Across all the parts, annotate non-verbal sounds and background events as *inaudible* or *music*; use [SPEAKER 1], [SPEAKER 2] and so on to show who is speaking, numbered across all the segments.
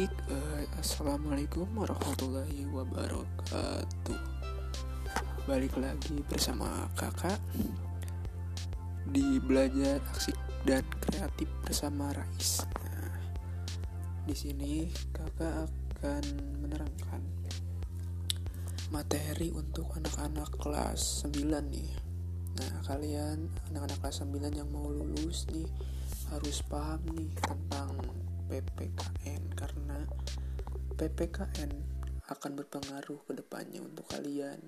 [SPEAKER 1] baik, uh, assalamualaikum warahmatullahi wabarakatuh. Balik lagi bersama kakak di belajar aksi dan kreatif bersama Rais. Nah, di sini kakak akan menerangkan materi untuk anak-anak kelas 9 nih. Nah, kalian anak-anak kelas 9 yang mau lulus nih harus paham nih tentang PPKN karena PPKN akan berpengaruh ke depannya untuk kalian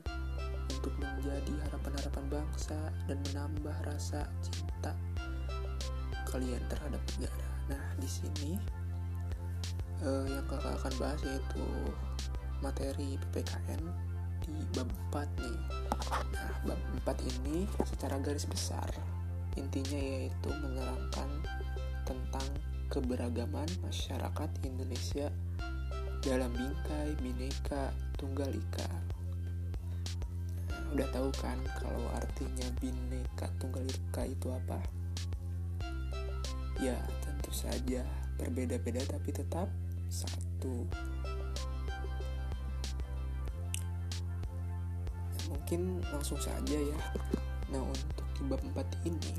[SPEAKER 1] untuk menjadi harapan-harapan bangsa dan menambah rasa cinta kalian terhadap negara. Nah, di sini uh, yang kakak akan bahas yaitu materi PPKN di bab 4 nih. Nah, bab 4 ini secara garis besar intinya yaitu menerangkan tentang keberagaman masyarakat Indonesia dalam bingkai bineka tunggal ika. Udah tahu kan kalau artinya bineka tunggal ika itu apa? Ya, tentu saja berbeda-beda tapi tetap satu. Nah, mungkin langsung saja ya. Nah, untuk bab 4 ini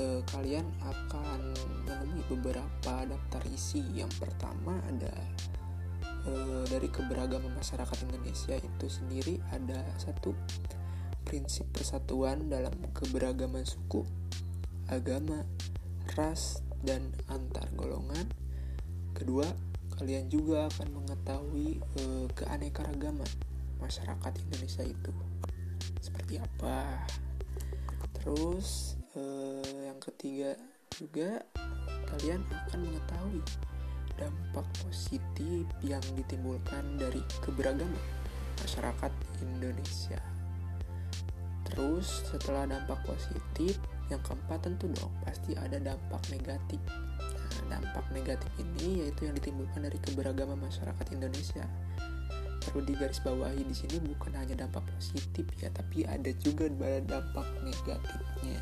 [SPEAKER 1] eh, kalian akan menemui beberapa daftar isi. Yang pertama ada eh, dari keberagaman masyarakat Indonesia itu sendiri ada satu prinsip persatuan dalam keberagaman suku, agama, ras, dan antar golongan. Kedua, kalian juga akan mengetahui eh, keanekaragaman masyarakat Indonesia itu seperti apa. Terus eh, yang ketiga juga kalian akan mengetahui dampak positif yang ditimbulkan dari keberagaman masyarakat Indonesia. Terus setelah dampak positif, yang keempat tentu dong pasti ada dampak negatif. Nah, dampak negatif ini yaitu yang ditimbulkan dari keberagaman masyarakat Indonesia. Perlu digarisbawahi di sini bukan hanya dampak positif ya, tapi ada juga dampak negatifnya.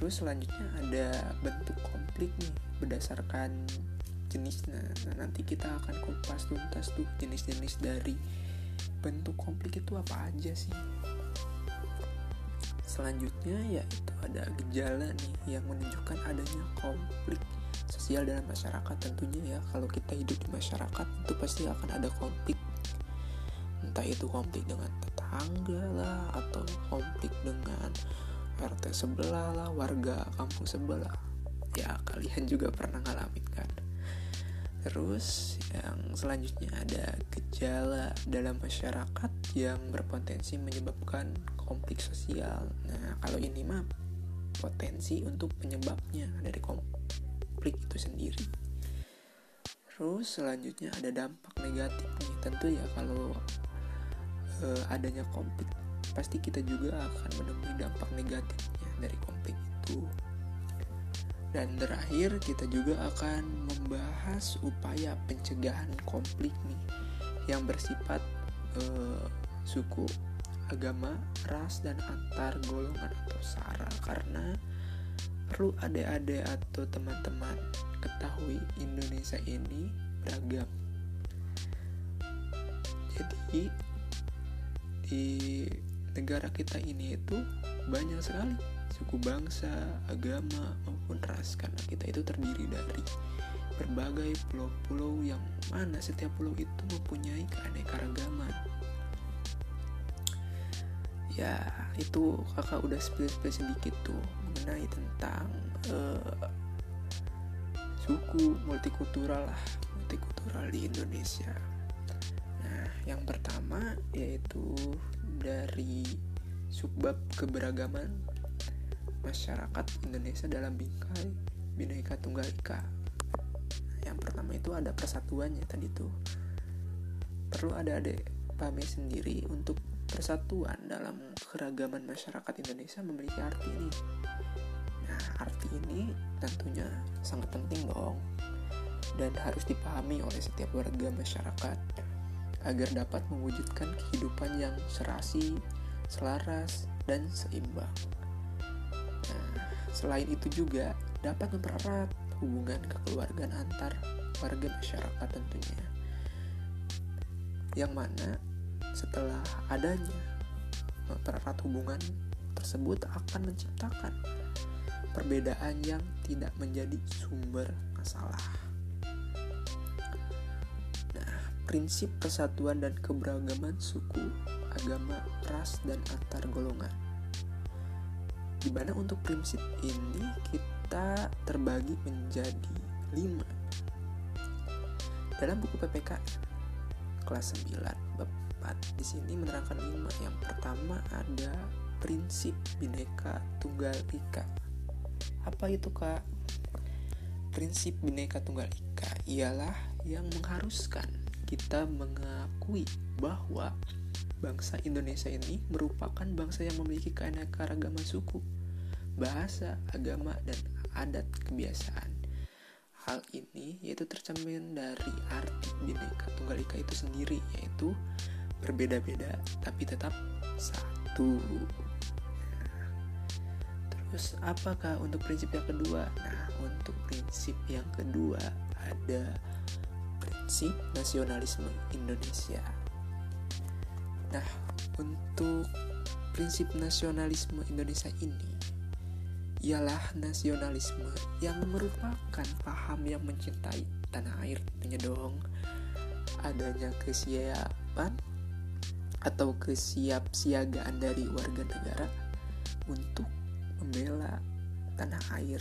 [SPEAKER 1] Terus selanjutnya ada bentuk konflik nih berdasarkan jenisnya. Nah, nanti kita akan kupas tuntas tuh jenis-jenis dari bentuk konflik itu apa aja sih. Selanjutnya yaitu ada gejala nih yang menunjukkan adanya konflik sosial dalam masyarakat tentunya ya kalau kita hidup di masyarakat itu pasti akan ada konflik entah itu konflik dengan tetangga lah atau konflik dengan RT sebelah lah warga kampung sebelah ya kalian juga pernah ngalamin kan? Terus yang selanjutnya ada gejala dalam masyarakat yang berpotensi menyebabkan konflik sosial. Nah kalau ini mah potensi untuk penyebabnya dari konflik itu sendiri. Terus selanjutnya ada dampak negatif nih. Tentu ya kalau uh, adanya konflik pasti kita juga akan menemui dampak negatifnya dari konflik itu. Dan terakhir kita juga akan membahas upaya pencegahan konflik nih yang bersifat eh, suku, agama, ras dan antar golongan atau sara karena perlu adik-adik atau teman-teman ketahui Indonesia ini beragam. Jadi di negara kita ini itu banyak sekali suku bangsa, agama ras karena kita itu terdiri dari berbagai pulau-pulau yang mana setiap pulau itu mempunyai keanekaragaman. Ya, itu kakak udah spill-spill sedikit tuh mengenai tentang uh, suku multikultural lah, multikultural di Indonesia. Nah, yang pertama yaitu dari subbab keberagaman masyarakat Indonesia dalam bingkai Bhinneka Tunggal Ika. Yang pertama itu ada persatuannya tadi tuh. Perlu ada adek pahami sendiri untuk persatuan dalam keragaman masyarakat Indonesia memiliki arti ini. Nah, arti ini tentunya sangat penting dong dan harus dipahami oleh setiap warga masyarakat agar dapat mewujudkan kehidupan yang serasi, selaras, dan seimbang. Selain itu juga dapat mempererat hubungan kekeluargaan antar warga masyarakat tentunya yang mana setelah adanya mempererat hubungan tersebut akan menciptakan perbedaan yang tidak menjadi sumber masalah. Nah, prinsip persatuan dan keberagaman suku, agama, ras, dan antar golongan. Di mana untuk prinsip ini kita terbagi menjadi lima. Dalam buku PPK kelas 9 bab 4 di sini menerangkan lima. Yang pertama ada prinsip bineka tunggal ika apa itu kak? Prinsip Bhinneka Tunggal Ika ialah yang mengharuskan kita mengakui bahwa bangsa Indonesia ini merupakan bangsa yang memiliki keanekaragaman suku, bahasa, agama, dan adat kebiasaan. Hal ini yaitu tercermin dari arti Bhinneka Tunggal Ika itu sendiri, yaitu berbeda-beda tapi tetap satu. Terus apakah untuk prinsip yang kedua? Nah, untuk prinsip yang kedua ada prinsip nasionalisme Indonesia. Nah, untuk prinsip nasionalisme Indonesia ini ialah nasionalisme yang merupakan paham yang mencintai tanah air tentunya dong. Adanya kesiapan atau kesiapsiagaan dari warga negara untuk membela tanah air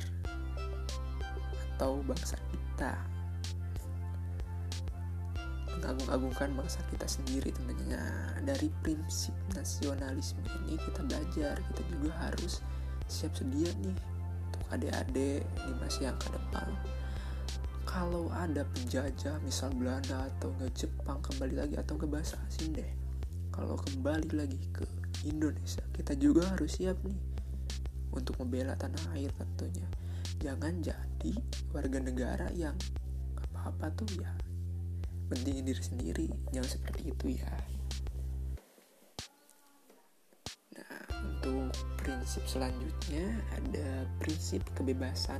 [SPEAKER 1] atau bangsa kita mengagung-agungkan bangsa kita sendiri tentunya. Dari prinsip nasionalisme ini kita belajar kita juga harus siap sedia nih untuk adik-adik di masa yang ke depan. Kalau ada penjajah misal Belanda atau nggak Jepang kembali lagi atau ke bahasa asing deh kalau kembali lagi ke Indonesia kita juga harus siap nih untuk membela tanah air tentunya. Jangan jadi warga negara yang apa-apa tuh ya pentingin diri sendiri jangan seperti itu ya. Nah untuk prinsip selanjutnya ada prinsip kebebasan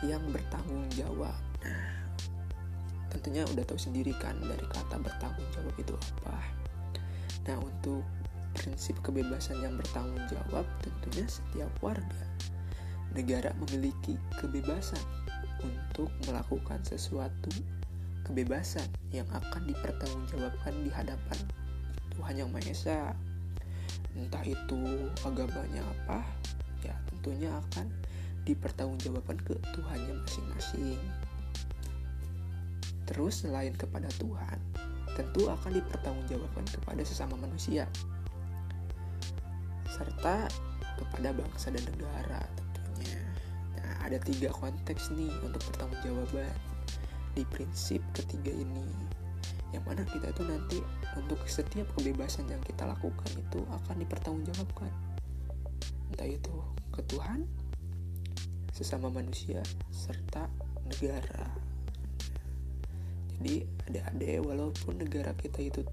[SPEAKER 1] yang bertanggung jawab. Nah tentunya udah tahu sendiri kan dari kata bertanggung jawab itu apa. Nah untuk prinsip kebebasan yang bertanggung jawab tentunya setiap warga negara memiliki kebebasan untuk melakukan sesuatu kebebasan yang akan dipertanggungjawabkan di hadapan Tuhan Yang Maha Esa. Entah itu agamanya apa, ya tentunya akan dipertanggungjawabkan ke Tuhannya masing-masing. Terus selain kepada Tuhan, tentu akan dipertanggungjawabkan kepada sesama manusia serta kepada bangsa dan negara tentunya. Nah, ada tiga konteks nih untuk pertanggungjawaban di prinsip ketiga ini. Yang mana kita itu nanti untuk setiap kebebasan yang kita lakukan itu akan dipertanggungjawabkan. Entah itu ke Tuhan, sesama manusia, serta negara. Jadi ada-ada walaupun negara kita itu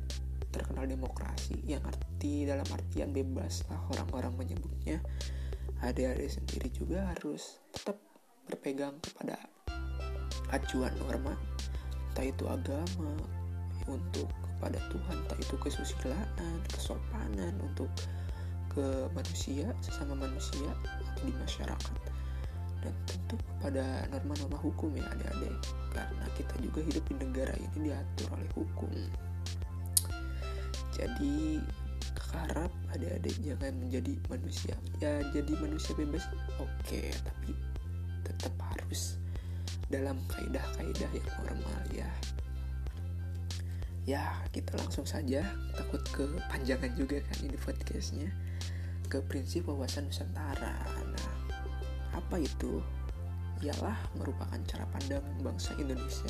[SPEAKER 1] terkenal demokrasi yang arti dalam artian bebas lah orang-orang menyebutnya adik-adik sendiri juga harus tetap berpegang kepada acuan norma entah itu agama untuk kepada Tuhan entah itu kesusilaan kesopanan untuk ke manusia sesama manusia atau di masyarakat. Dan tentu kepada norma-norma hukum ya adik-adik. Karena kita juga hidup di negara ini diatur oleh hukum. Jadi harap adik-adik jangan menjadi manusia. Ya jadi manusia bebas. Oke tapi tetap harus dalam kaidah-kaidah yang normal ya. Ya kita langsung saja. Takut kepanjangan juga kan ini podcastnya. Ke prinsip wawasan Nusantara. Nah apa itu? Ialah merupakan cara pandang bangsa Indonesia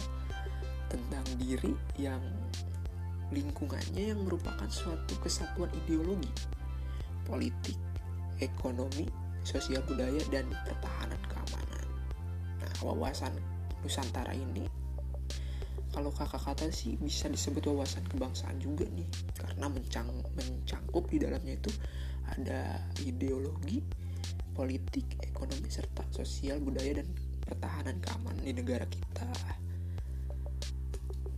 [SPEAKER 1] tentang diri yang lingkungannya yang merupakan suatu kesatuan ideologi, politik, ekonomi, sosial budaya, dan pertahanan wawasan Nusantara ini kalau kakak kata sih bisa disebut wawasan kebangsaan juga nih karena mencang, mencangkup di dalamnya itu ada ideologi, politik, ekonomi, serta sosial, budaya, dan pertahanan keamanan di negara kita.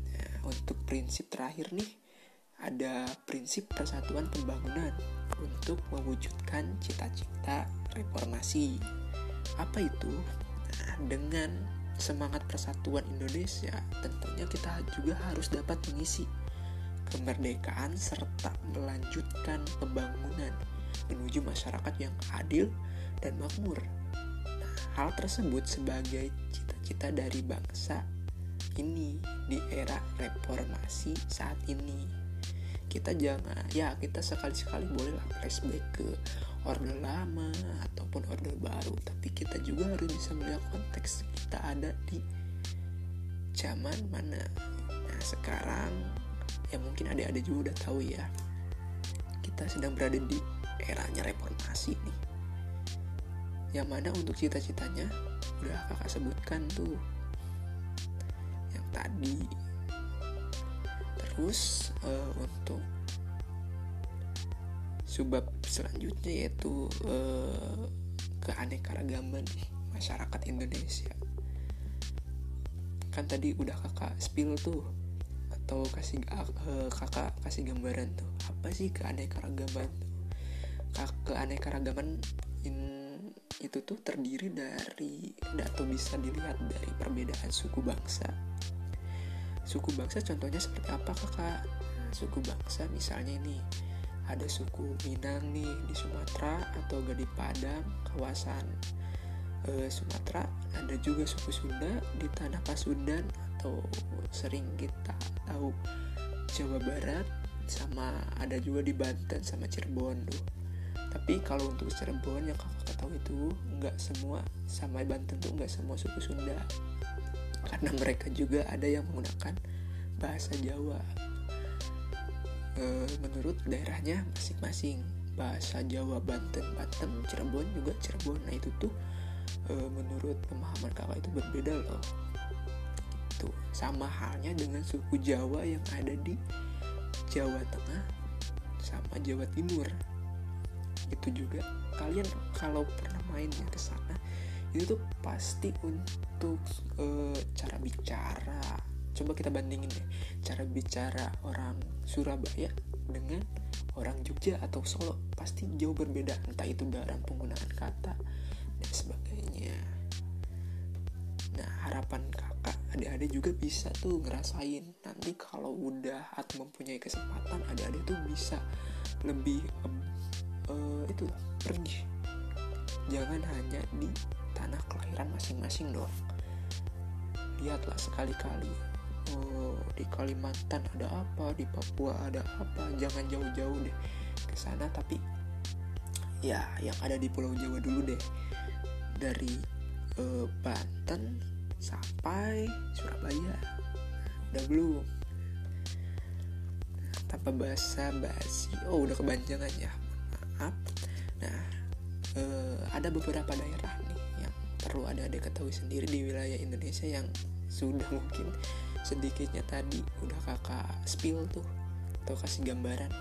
[SPEAKER 1] Nah, untuk prinsip terakhir nih, ada prinsip persatuan pembangunan untuk mewujudkan cita-cita reformasi. Apa itu? Dengan semangat persatuan Indonesia, tentunya kita juga harus dapat mengisi kemerdekaan serta melanjutkan pembangunan menuju masyarakat yang adil dan makmur. Nah, hal tersebut sebagai cita-cita dari bangsa ini di era reformasi saat ini kita jangan ya kita sekali-sekali bolehlah flashback ke orde lama ataupun orde baru tapi kita juga harus bisa melihat konteks kita ada di zaman mana. Nah sekarang ya mungkin adik-adik juga udah tahu ya kita sedang berada di eranya reformasi nih yang mana untuk cita-citanya udah kakak sebutkan tuh yang tadi. Terus uh, untuk sebab selanjutnya yaitu uh, keanekaragaman masyarakat Indonesia. Kan tadi udah kakak spill tuh atau kasih uh, kakak kasih gambaran tuh apa sih keanekaragaman tuh? Keanekaragaman in, itu tuh terdiri dari atau bisa dilihat dari perbedaan suku bangsa. Suku bangsa contohnya seperti apa kakak? Suku bangsa misalnya ini ada suku Minang nih di Sumatera atau di Padang kawasan e, Sumatera. Ada juga suku Sunda di tanah Pasundan atau sering kita tahu Jawa Barat sama ada juga di Banten sama Cirebon tuh. Tapi kalau untuk Cirebon yang kakak tahu itu nggak semua sama Banten tuh nggak semua suku Sunda. Karena mereka juga ada yang menggunakan bahasa Jawa e, menurut daerahnya masing-masing bahasa Jawa Banten Banten Cirebon juga Cirebon. Nah itu tuh e, menurut pemahaman kakak itu berbeda loh. Itu sama halnya dengan suku Jawa yang ada di Jawa Tengah sama Jawa Timur. Itu juga. Kalian kalau pernah mainnya ke sana itu tuh pasti untuk uh, cara bicara coba kita bandingin deh cara bicara orang Surabaya dengan orang Jogja atau Solo pasti jauh berbeda. Entah itu dalam penggunaan kata dan sebagainya. Nah harapan kakak adik-adik juga bisa tuh ngerasain. Nanti kalau udah atau mempunyai kesempatan adik-adik tuh bisa lebih uh, itu pergi. Jangan hanya di tanah kelahiran masing-masing dong lihatlah sekali-kali oh di Kalimantan ada apa? Di Papua ada apa? Jangan jauh-jauh deh ke sana tapi ya yang ada di Pulau Jawa dulu deh. Dari uh, Banten sampai Surabaya. Udah belum? Tanpa bahasa basi. Oh udah kebanjangan ya. Maaf. Nah uh, ada beberapa daerah nih perlu ada adik ketahui sendiri di wilayah Indonesia yang sudah mungkin sedikitnya tadi udah kakak spill tuh atau kasih gambaran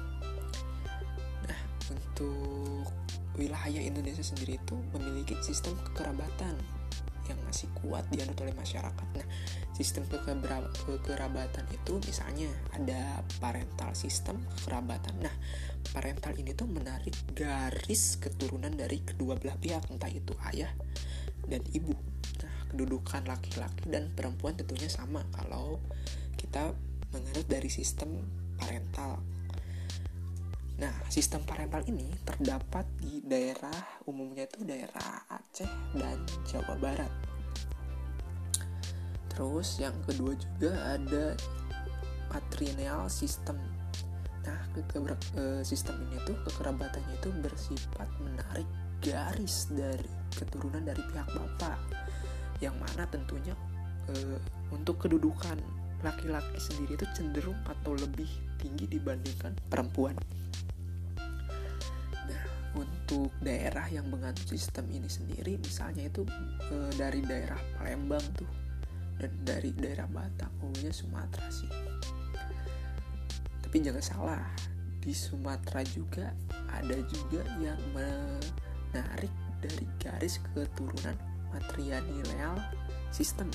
[SPEAKER 1] nah untuk wilayah Indonesia sendiri itu memiliki sistem kekerabatan yang masih kuat dianut oleh masyarakat. Nah, sistem kekerabatan itu misalnya ada parental system kekerabatan. Nah, parental ini tuh menarik garis keturunan dari kedua belah pihak, entah itu ayah dan ibu. Kedudukan laki-laki dan perempuan tentunya sama kalau kita menganut dari sistem parental. Nah, sistem parental ini terdapat di daerah umumnya itu daerah Aceh dan Jawa Barat. Terus yang kedua juga ada patrilineal system. Nah, ke ke sistem ini tuh kekerabatannya itu bersifat menarik garis dari keturunan dari pihak bapak yang mana tentunya e, untuk kedudukan laki-laki sendiri itu cenderung atau lebih tinggi dibandingkan perempuan. Nah, untuk daerah yang menganut sistem ini sendiri, misalnya itu e, dari daerah Palembang tuh, dan dari daerah Batak, umumnya Sumatera sih. Tapi jangan salah, di Sumatera juga ada juga yang menarik dari garis keturunan matrilineal sistem.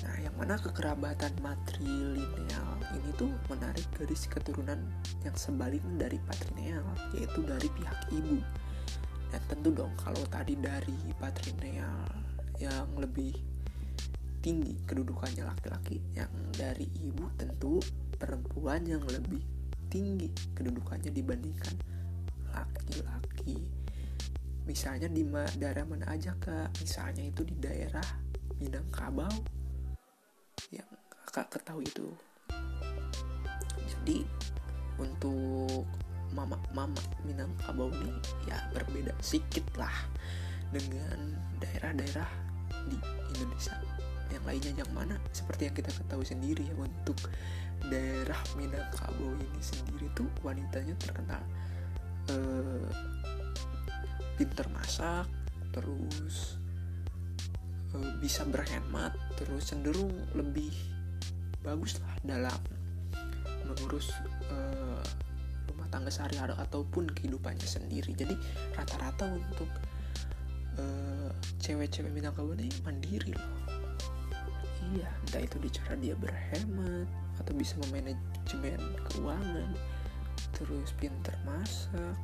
[SPEAKER 1] Nah, yang mana kekerabatan matrilineal ini tuh menarik garis keturunan yang sebalik dari patrilineal, yaitu dari pihak ibu. Dan tentu dong kalau tadi dari patrilineal yang lebih tinggi kedudukannya laki-laki, yang dari ibu tentu perempuan yang lebih tinggi kedudukannya dibandingkan laki-laki. Misalnya di daerah mana aja kak? Misalnya itu di daerah Minangkabau yang kakak ketahui itu. Jadi untuk mama-mama Minangkabau ini ya berbeda sedikit lah dengan daerah-daerah di Indonesia. Yang lainnya yang mana? Seperti yang kita ketahui sendiri ya untuk daerah Minangkabau ini sendiri tuh wanitanya terkenal eh, pinter masak terus Eh, bisa berhemat terus cenderung lebih bagus lah dalam mengurus uh, rumah tangga sehari-hari ataupun kehidupannya sendiri. Jadi rata-rata untuk uh, cewek-cewek Minangkabau ini mandiri loh. Iya entah itu di cara dia berhemat atau bisa memanajemen keuangan terus pinter masak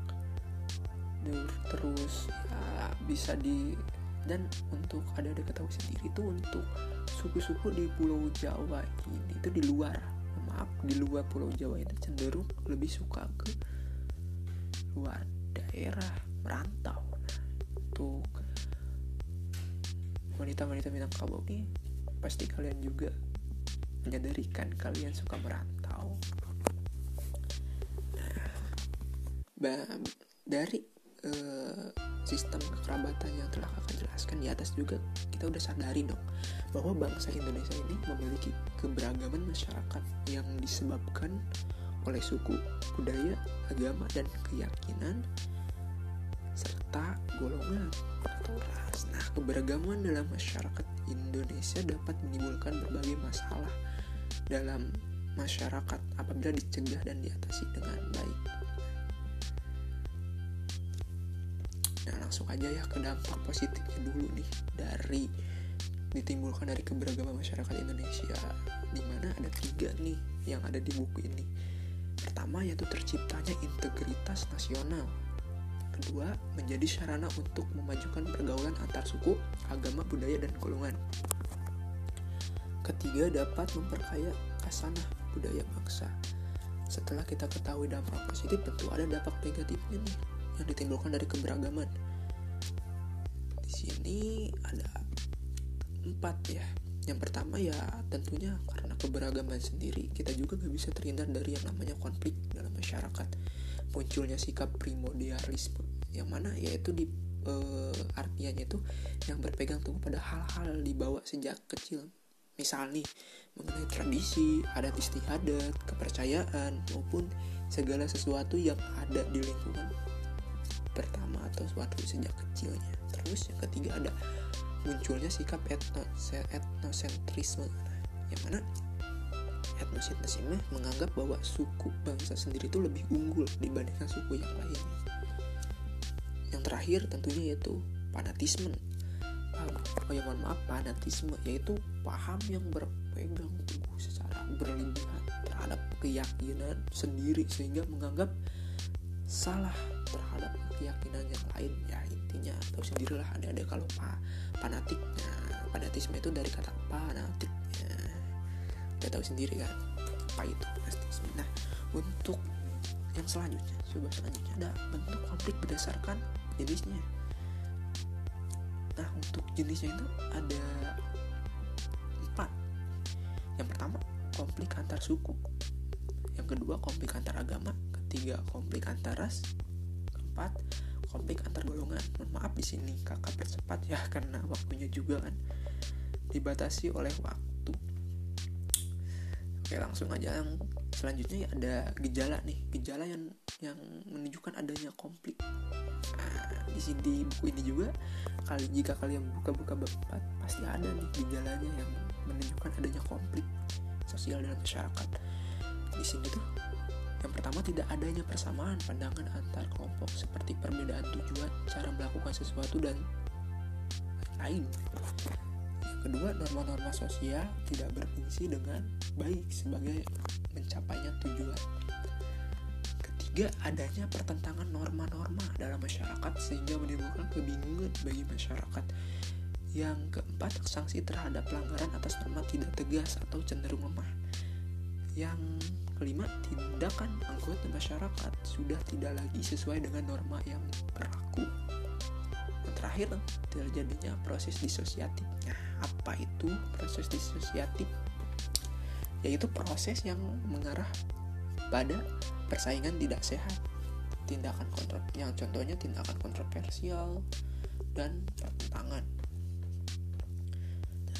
[SPEAKER 1] terus ya bisa di dan untuk ada ada ketahui sendiri itu untuk suku-suku di Pulau Jawa ini itu di luar maaf di luar Pulau Jawa ini cenderung lebih suka ke luar daerah merantau. Untuk wanita-wanita Minangkabau ini pasti kalian juga menyadarikan kalian suka merantau. Nah, dari sistem kekerabatan yang telah kakak jelaskan di atas juga kita udah sadari dong bahwa bangsa Indonesia ini memiliki keberagaman masyarakat yang disebabkan oleh suku, budaya, agama, dan keyakinan serta golongan atau ras. Nah, keberagaman dalam masyarakat Indonesia dapat menimbulkan berbagai masalah dalam masyarakat apabila dicegah dan diatasi dengan baik. Langsung aja ya ke dampak positifnya dulu nih dari ditimbulkan dari keberagaman masyarakat Indonesia. Di mana ada tiga nih yang ada di buku ini. Pertama yaitu terciptanya integritas nasional. Kedua menjadi sarana untuk memajukan pergaulan antar suku agama budaya dan golongan. Ketiga dapat memperkaya kasanah budaya bangsa. Setelah kita ketahui dampak positif tentu ada dampak negatifnya nih yang ditimbulkan dari keberagaman sini ada empat ya. Yang pertama ya tentunya karena keberagaman sendiri kita juga gak bisa terhindar dari yang namanya konflik dalam masyarakat. Munculnya sikap primordialisme yang mana yaitu di e, artiannya itu yang berpegang teguh pada hal-hal dibawa sejak kecil. Misal nih mengenai tradisi adat istiadat kepercayaan maupun segala sesuatu yang ada di lingkungan pertama atau suatu sejak kecilnya terus yang ketiga ada munculnya sikap etno etnosentrisme yang mana etnosentrisme menganggap bahwa suku bangsa sendiri itu lebih unggul dibandingkan suku yang lain. Yang terakhir tentunya yaitu fanatisme. Oh ya mohon maaf fanatisme yaitu paham yang berpegang teguh secara berlebihan terhadap keyakinan sendiri sehingga menganggap salah terhadap keyakinan yang lain ya intinya tahu sendirilah ada ada kalau pa, fanatiknya. Fanatisme itu dari kata fanatiknya. Udah tahu sendiri kan? Apa itu fanatisme. Nah untuk yang selanjutnya coba selanjutnya. Ada bentuk konflik berdasarkan jenisnya. Nah untuk jenisnya itu ada empat. Yang pertama konflik antar suku. Yang kedua konflik antar agama. Ketiga konflik antar ras keempat konflik antar golongan mohon maaf di sini kakak percepat ya *laughs* karena waktunya juga kan dibatasi oleh waktu. Oke langsung aja yang selanjutnya ya ada gejala nih gejala yang yang menunjukkan adanya konflik. Nah, di sini di buku ini juga kali jika kalian buka-buka bab pasti ada nih gejalanya yang menunjukkan adanya konflik sosial dalam masyarakat. Di sini tuh Yang pertama tidak adanya persamaan pandangan antar kelompok seperti perbedaan tujuan, cara melakukan sesuatu dan lain. Yang kedua, norma-norma sosial tidak berfungsi dengan baik sebagai mencapainya tujuan. Ketiga, adanya pertentangan norma-norma dalam masyarakat sehingga menimbulkan kebingungan bagi masyarakat. Yang keempat, sanksi terhadap pelanggaran atas norma tidak tegas atau cenderung lemah. Yang kelima, tindakan anggota masyarakat sudah tidak lagi sesuai dengan norma yang berlaku. Yang terakhir, terjadinya proses disosiatif. Nah, apa itu proses disosiatif? Yaitu proses yang mengarah pada persaingan tidak sehat. Tindakan kontrol yang contohnya tindakan kontroversial dan pertentangan.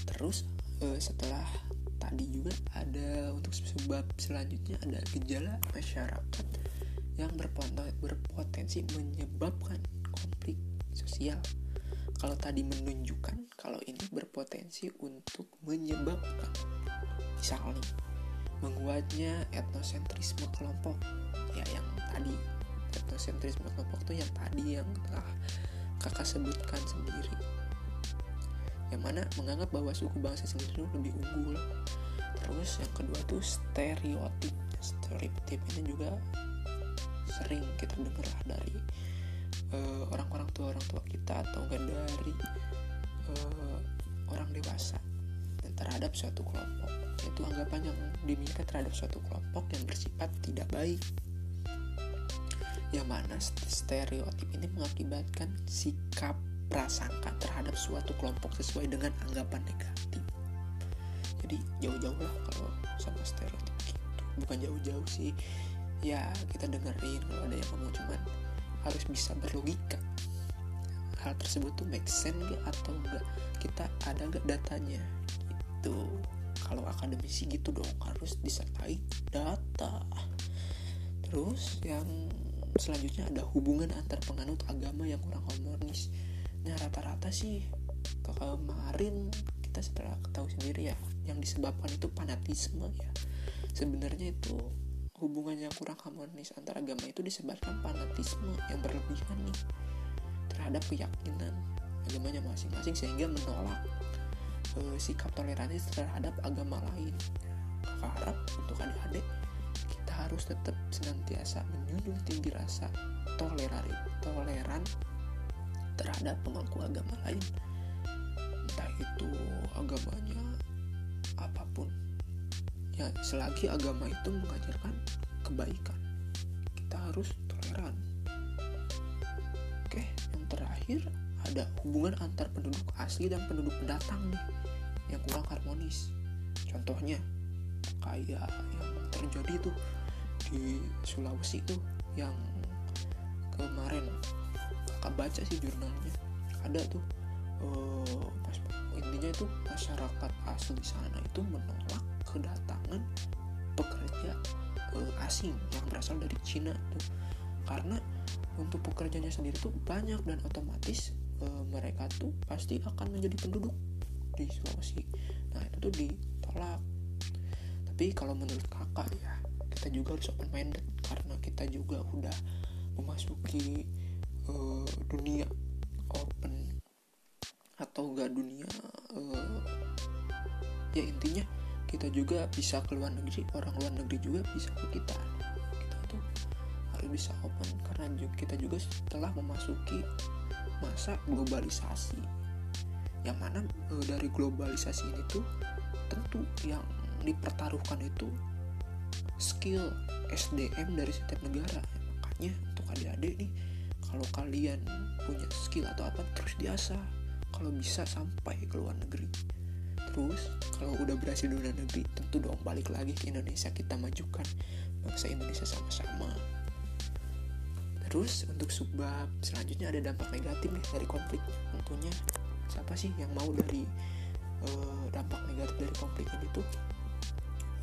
[SPEAKER 1] Terus eh, setelah tadi juga ada untuk sebab selanjutnya ada gejala masyarakat yang berpotensi menyebabkan konflik sosial. Kalau tadi menunjukkan kalau ini berpotensi untuk menyebabkan misalnya menguatnya etnosentrisme kelompok ya yang tadi etnosentrisme kelompok tuh yang tadi yang telah kakak sebutkan sendiri yang mana menganggap bahwa suku bangsa sendiri lebih unggul. Terus yang kedua tuh stereotip. Stereotip ini juga sering kita dengar dari uh, orang-orang tua orang tua kita atau enggak dari uh, orang dewasa dan terhadap suatu kelompok. Itu anggapan yang dimiliki terhadap suatu kelompok yang bersifat tidak baik. Yang mana stereotip ini mengakibatkan sikap prasangka terhadap suatu kelompok sesuai dengan anggapan negatif. Jadi jauh-jauh lah kalau sama stereotip gitu. Bukan jauh-jauh sih. Ya kita dengerin kalau ada yang ngomong cuman harus bisa berlogika. Hal tersebut tuh make sense gak atau enggak kita ada gak datanya? Gitu. Kalau akademisi gitu dong harus disertai data. Terus yang selanjutnya ada hubungan antar penganut agama yang kurang harmonis nah rata-rata sih kemarin kita setelah tahu sendiri ya yang disebabkan itu fanatisme ya. Sebenarnya itu hubungan yang kurang harmonis antara agama itu disebabkan fanatisme yang berlebihan nih terhadap keyakinan agamanya masing-masing sehingga menolak e, sikap toleransi terhadap agama lain. Kakak harap untuk adik-adik kita harus tetap senantiasa menjunjung tinggi rasa toleran terhadap pemangku agama lain. Entah itu agamanya apa pun. Ya selagi agama itu mengajarkan kebaikan kita harus toleran. Oke yang terakhir ada hubungan antar penduduk asli dan penduduk pendatang nih yang kurang harmonis. Contohnya kayak yang terjadi tuh di Sulawesi tuh yang kemarin baca sih jurnalnya. Ada tuh uh, intinya itu masyarakat asli sana itu menolak kedatangan pekerja uh, asing yang berasal dari Cina tuh. Karena untuk pekerjanya sendiri tuh banyak dan otomatis uh, mereka tuh pasti akan menjadi penduduk di Sulawesi. Nah itu tuh ditolak. Tapi kalau menurut kakak ya kita juga harus open minded karena kita juga udah memasuki uh, dunia open atau enggak dunia uh, ya intinya kita juga bisa ke luar negeri orang luar negeri juga bisa ke kita. Kita tuh harus bisa open karena kita juga telah memasuki masa globalisasi. Yang mana uh, dari globalisasi ini tuh tentu yang dipertaruhkan itu skill SDM dari setiap negara. Makanya untuk adik-adik nih kalau kalian punya skill atau apa terus diasah. Kalau bisa sampai ke luar negeri. Terus kalau udah berhasil di luar negeri tentu dong balik lagi ke Indonesia. Kita majukan bangsa Indonesia sama-sama. Terus untuk subbab selanjutnya ada dampak negatif nih dari konflik. Tentunya siapa sih yang mau dari uh, dampak negatif dari konflik ini tuh?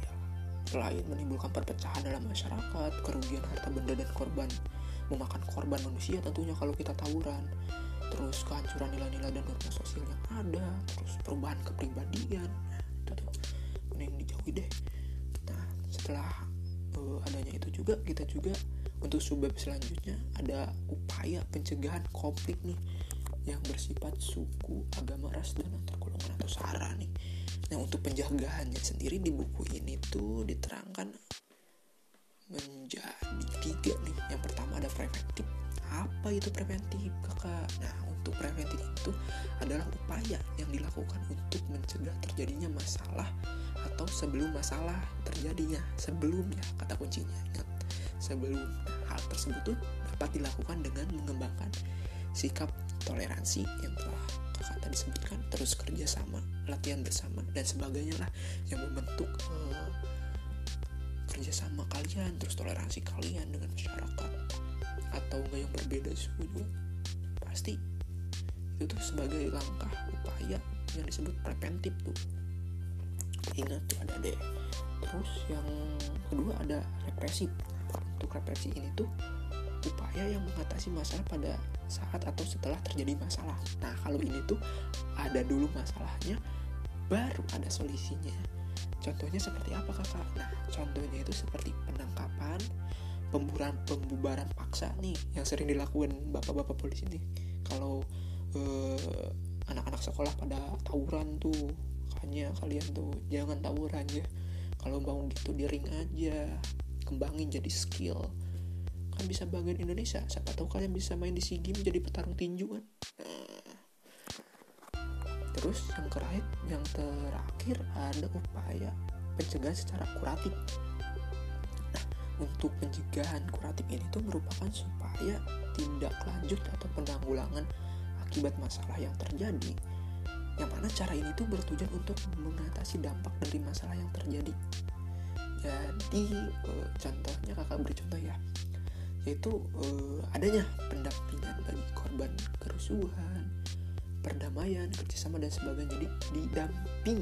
[SPEAKER 1] Ya, selain menimbulkan perpecahan dalam masyarakat kerugian harta benda dan korban memakan korban manusia tentunya kalau kita tawuran. Terus kehancuran nilai-nilai dan norma sosial yang ada terus perubahan kepribadian. Itu tuh mending dijauhi deh. Nah setelah uh, adanya itu juga kita juga untuk subbab selanjutnya ada upaya pencegahan konflik nih yang bersifat suku, agama, ras, dan antar golongan atau sara nih. Nah untuk penjagaannya sendiri di buku ini tuh diterangkan menjadi tiga nih. Yang pertama ada preventif. Apa itu preventif kakak? Nah untuk preventif itu adalah upaya yang dilakukan untuk mencegah terjadinya masalah atau sebelum masalah terjadinya sebelumnya kata kuncinya ingat sebelum hal tersebut tuh dapat dilakukan dengan mengembangkan sikap toleransi yang telah kakak tadi sebutkan terus kerjasama latihan bersama dan sebagainya lah yang membentuk uh, kerjasama kalian terus toleransi kalian dengan masyarakat atau enggak yang berbeda suku juga pasti. Itu tuh sebagai langkah upaya yang disebut preventif tuh. Ingat tuh ada deh. Terus yang kedua ada represif untuk represi ini tuh upaya yang mengatasi masalah pada saat atau setelah terjadi masalah. Nah, kalau ini tuh ada dulu masalahnya, baru ada solusinya. Contohnya seperti apa kakak? Nah, contohnya itu seperti penangkapan, pembubaran pembubaran paksa nih yang sering dilakukan bapak-bapak polisi nih. Kalau eh, anak-anak sekolah pada tawuran tuh, makanya kalian tuh jangan tawuran ya. Kalau mau gitu di ring aja, kembangin jadi skill kan bisa bagian Indonesia siapa tahu kalian bisa main di SEA Games jadi petarung tinju kan nah. terus yang terakhir yang terakhir ada upaya pencegahan secara kuratif. Nah untuk pencegahan kuratif ini tuh merupakan supaya tindak lanjut atau penanggulangan akibat masalah yang terjadi yang mana cara ini tuh bertujuan untuk mengatasi dampak dari masalah yang terjadi. Jadi eh, contohnya kakak beri contoh ya. Yaitu uh, adanya pendampingan bagi korban kerusuhan, perdamaian, kerjasama dan sebagainya. Jadi didamping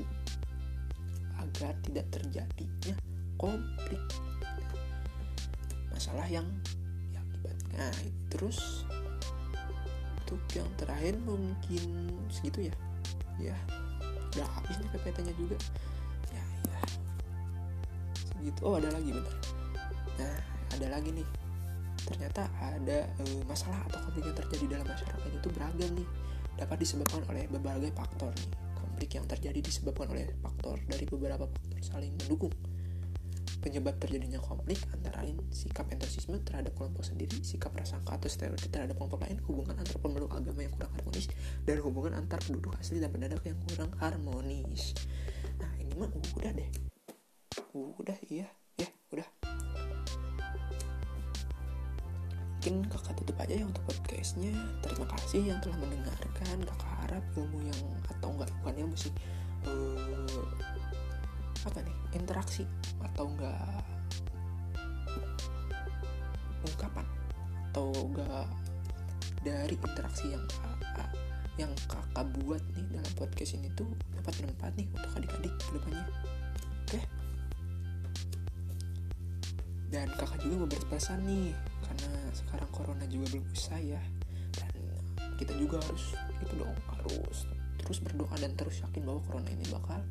[SPEAKER 1] agar tidak terjadinya konflik masalah yang diakibatkan. Nah, terus untuk yang terakhir mungkin segitu ya. Ya, udah habis nih PPT-nya juga. Ya, ya. Segitu. Oh, ada lagi bentar. Nah, ada lagi nih ternyata ada e, masalah atau konflik yang terjadi dalam masyarakat itu beragam nih dapat disebabkan oleh berbagai faktor nih. Konflik yang terjadi disebabkan oleh faktor dari beberapa faktor saling mendukung. Penyebab terjadinya konflik antara lain sikap entusiasme terhadap kelompok sendiri, sikap prasangka atau stereotip terhadap kelompok lain, hubungan antar pemeluk agama yang kurang harmonis, dan hubungan antar penduduk asli dan pendadak yang kurang harmonis. Nah ini mah udah deh, udah iya mungkin kakak tutup aja ya untuk podcastnya. Terima kasih yang telah mendengarkan. Kakak harap ilmu yang atau enggak bukan yang mesti uh, apa nih interaksi atau enggak ungkapan atau enggak dari interaksi yang kakak yang kakak buat nih dalam podcast ini tuh dapat bermanfaat nih untuk adik-adik ke depannya oke? Okay? dan kakak juga mau berpesan nih karena sekarang corona juga belum usai ya. Dan kita juga harus itu dong harus terus berdoa dan terus yakin bahwa corona ini bakal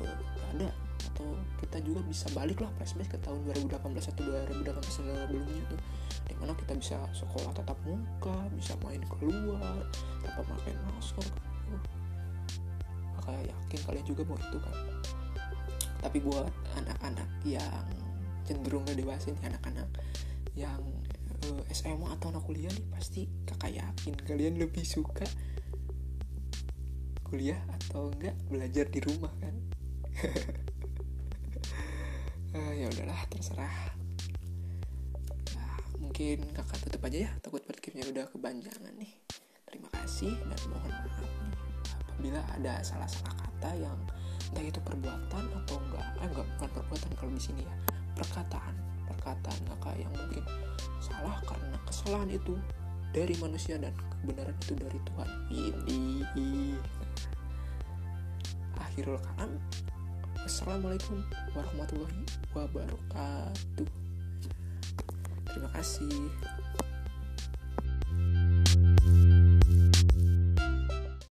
[SPEAKER 1] uh, ada. Atau kita juga bisa balik lah flashback ke tahun 2018 atau 2018 sebelumnya tuh di mana kita bisa sekolah tatap muka bisa main keluar tanpa pakai masker. Kayak yakin kalian juga mau itu kan. Tapi buat anak-anak yang cenderung dewasa nih anak-anak yang uh, eh, SMA atau anak kuliah nih pasti kakak yakin kalian lebih suka kuliah atau enggak belajar di rumah kan? Uh, *laughs* ya udahlah terserah. Nah, mungkin kakak tutup aja ya takut podcastnya udah kebanjangan nih. Terima kasih dan mohon maaf nih apabila ada salah-salah kata yang entah itu perbuatan atau enggak eh enggak bukan perbuatan kalau di sini ya perkataan perkataan kakak yang mungkin salah karena kesalahan itu dari manusia dan kebenaran itu dari Tuhan. Ini. Akhirul kalam. Assalamualaikum warahmatullahi wabarakatuh. Terima kasih